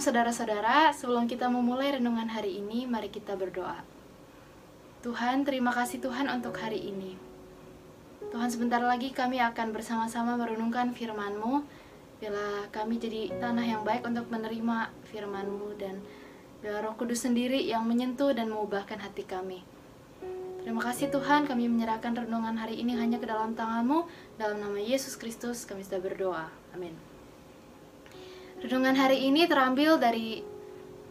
Saudara-saudara, sebelum kita memulai renungan hari ini, mari kita berdoa. Tuhan, terima kasih Tuhan untuk hari ini. Tuhan, sebentar lagi kami akan bersama-sama merenungkan firman-Mu. Bila kami jadi tanah yang baik untuk menerima firman-Mu dan bila Roh Kudus sendiri yang menyentuh dan mengubahkan hati kami. Terima kasih Tuhan, kami menyerahkan renungan hari ini hanya ke dalam tangan-Mu. Dalam nama Yesus Kristus kami sudah berdoa. Amin. Renungan hari ini terambil dari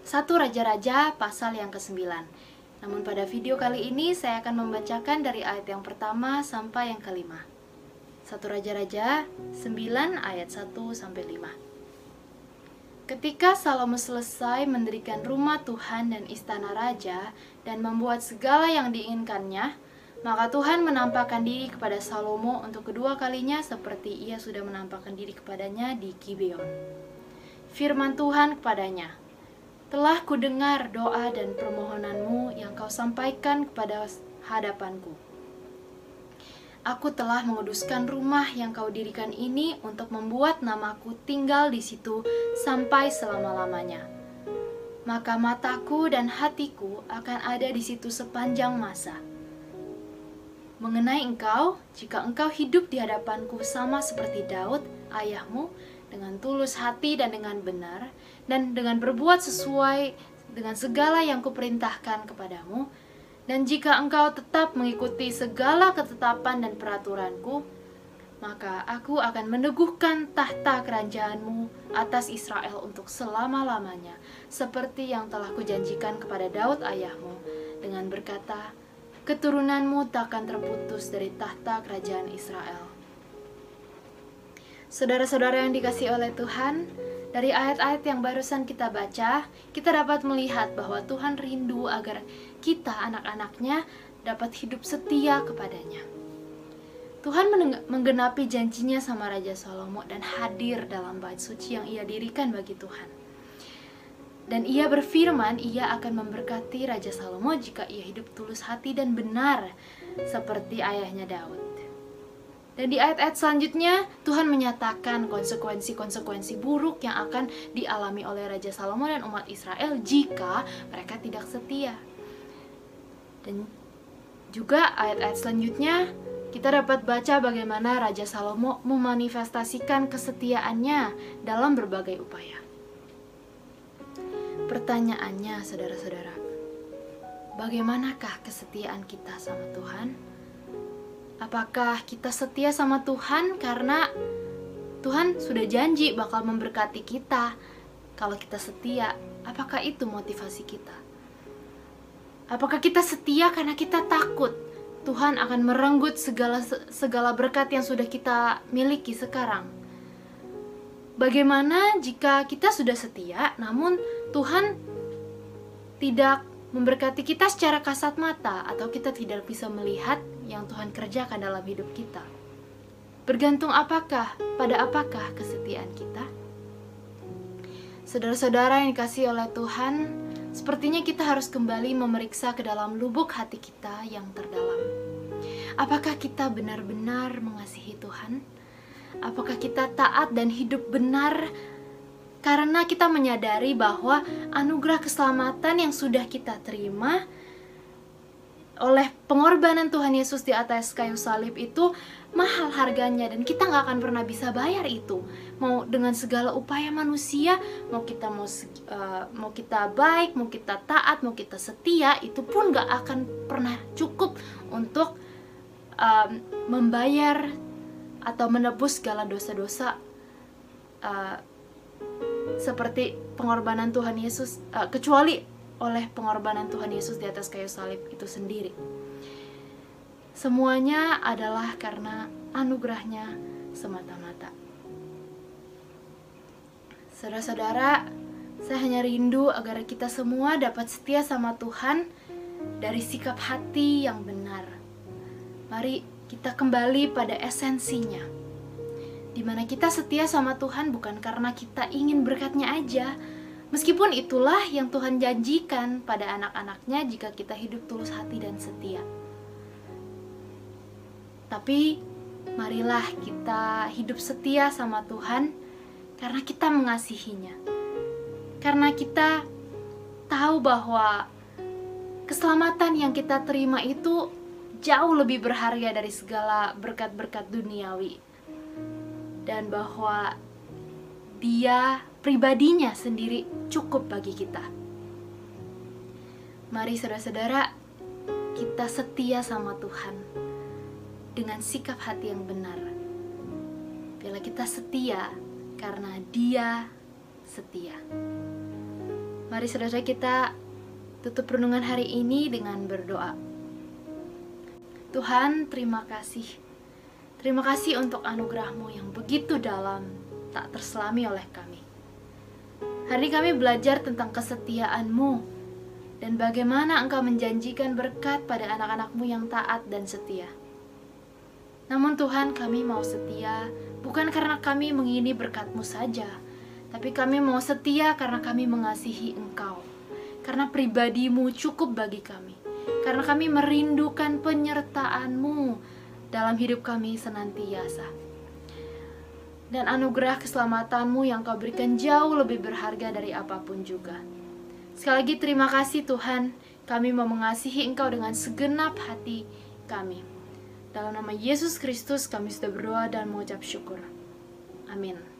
satu Raja-Raja pasal yang ke-9. Namun pada video kali ini saya akan membacakan dari ayat yang pertama sampai yang kelima. Satu Raja-Raja 9 ayat 1 sampai 5. Ketika Salomo selesai mendirikan rumah Tuhan dan istana raja dan membuat segala yang diinginkannya, maka Tuhan menampakkan diri kepada Salomo untuk kedua kalinya seperti ia sudah menampakkan diri kepadanya di Gibeon firman Tuhan kepadanya, Telah kudengar doa dan permohonanmu yang kau sampaikan kepada hadapanku. Aku telah menguduskan rumah yang kau dirikan ini untuk membuat namaku tinggal di situ sampai selama-lamanya. Maka mataku dan hatiku akan ada di situ sepanjang masa. Mengenai engkau, jika engkau hidup di hadapanku sama seperti Daud, ayahmu, dengan tulus hati dan dengan benar, dan dengan berbuat sesuai dengan segala yang kuperintahkan kepadamu, dan jika engkau tetap mengikuti segala ketetapan dan peraturanku, maka aku akan meneguhkan tahta kerajaanmu atas Israel untuk selama-lamanya, seperti yang telah kujanjikan kepada Daud ayahmu, dengan berkata, keturunanmu takkan terputus dari tahta kerajaan Israel. Saudara-saudara yang dikasih oleh Tuhan, dari ayat-ayat yang barusan kita baca, kita dapat melihat bahwa Tuhan rindu agar kita, anak-anaknya, dapat hidup setia kepadanya. Tuhan menggenapi janjinya sama Raja Salomo dan hadir dalam bait suci yang ia dirikan bagi Tuhan. Dan ia berfirman, ia akan memberkati Raja Salomo jika ia hidup tulus hati dan benar, seperti ayahnya Daud. Dan di ayat-ayat selanjutnya, Tuhan menyatakan konsekuensi-konsekuensi buruk yang akan dialami oleh Raja Salomo dan umat Israel jika mereka tidak setia. Dan juga ayat-ayat selanjutnya, kita dapat baca bagaimana Raja Salomo memanifestasikan kesetiaannya dalam berbagai upaya. Pertanyaannya, saudara-saudara, bagaimanakah kesetiaan kita sama Tuhan? Apakah kita setia sama Tuhan karena Tuhan sudah janji bakal memberkati kita kalau kita setia? Apakah itu motivasi kita? Apakah kita setia karena kita takut Tuhan akan merenggut segala segala berkat yang sudah kita miliki sekarang? Bagaimana jika kita sudah setia namun Tuhan tidak memberkati kita secara kasat mata atau kita tidak bisa melihat yang Tuhan kerjakan dalam hidup kita. Bergantung apakah, pada apakah kesetiaan kita? Saudara-saudara yang dikasih oleh Tuhan, sepertinya kita harus kembali memeriksa ke dalam lubuk hati kita yang terdalam. Apakah kita benar-benar mengasihi Tuhan? Apakah kita taat dan hidup benar karena kita menyadari bahwa anugerah keselamatan yang sudah kita terima oleh pengorbanan Tuhan Yesus di atas kayu salib itu mahal harganya dan kita nggak akan pernah bisa bayar itu. Mau dengan segala upaya manusia mau kita mau uh, mau kita baik mau kita taat mau kita setia itu pun nggak akan pernah cukup untuk um, membayar atau menebus segala dosa-dosa uh, seperti pengorbanan Tuhan Yesus uh, kecuali oleh pengorbanan Tuhan Yesus di atas kayu salib itu sendiri. Semuanya adalah karena anugerahnya semata-mata. Saudara-saudara, saya hanya rindu agar kita semua dapat setia sama Tuhan dari sikap hati yang benar. Mari kita kembali pada esensinya. Di mana kita setia sama Tuhan bukan karena kita ingin berkatnya aja, Meskipun itulah yang Tuhan janjikan pada anak-anaknya jika kita hidup tulus hati dan setia. Tapi marilah kita hidup setia sama Tuhan karena kita mengasihinya. Karena kita tahu bahwa keselamatan yang kita terima itu jauh lebih berharga dari segala berkat-berkat duniawi. Dan bahwa dia pribadinya sendiri cukup bagi kita. Mari saudara-saudara, kita setia sama Tuhan dengan sikap hati yang benar. Bila kita setia karena Dia setia. Mari saudara kita tutup renungan hari ini dengan berdoa. Tuhan, terima kasih. Terima kasih untuk anugerahmu yang begitu dalam, tak terselami oleh kami. Hari kami belajar tentang kesetiaanmu dan bagaimana engkau menjanjikan berkat pada anak-anakmu yang taat dan setia. Namun Tuhan kami mau setia bukan karena kami mengini berkatmu saja, tapi kami mau setia karena kami mengasihi engkau. Karena pribadimu cukup bagi kami. Karena kami merindukan penyertaanmu dalam hidup kami senantiasa. Dan anugerah keselamatanmu yang kau berikan jauh lebih berharga dari apa pun juga. Sekali lagi terima kasih Tuhan, kami mau mengasihi Engkau dengan segenap hati kami. Dalam nama Yesus Kristus kami sudah berdoa dan mengucap syukur. Amin.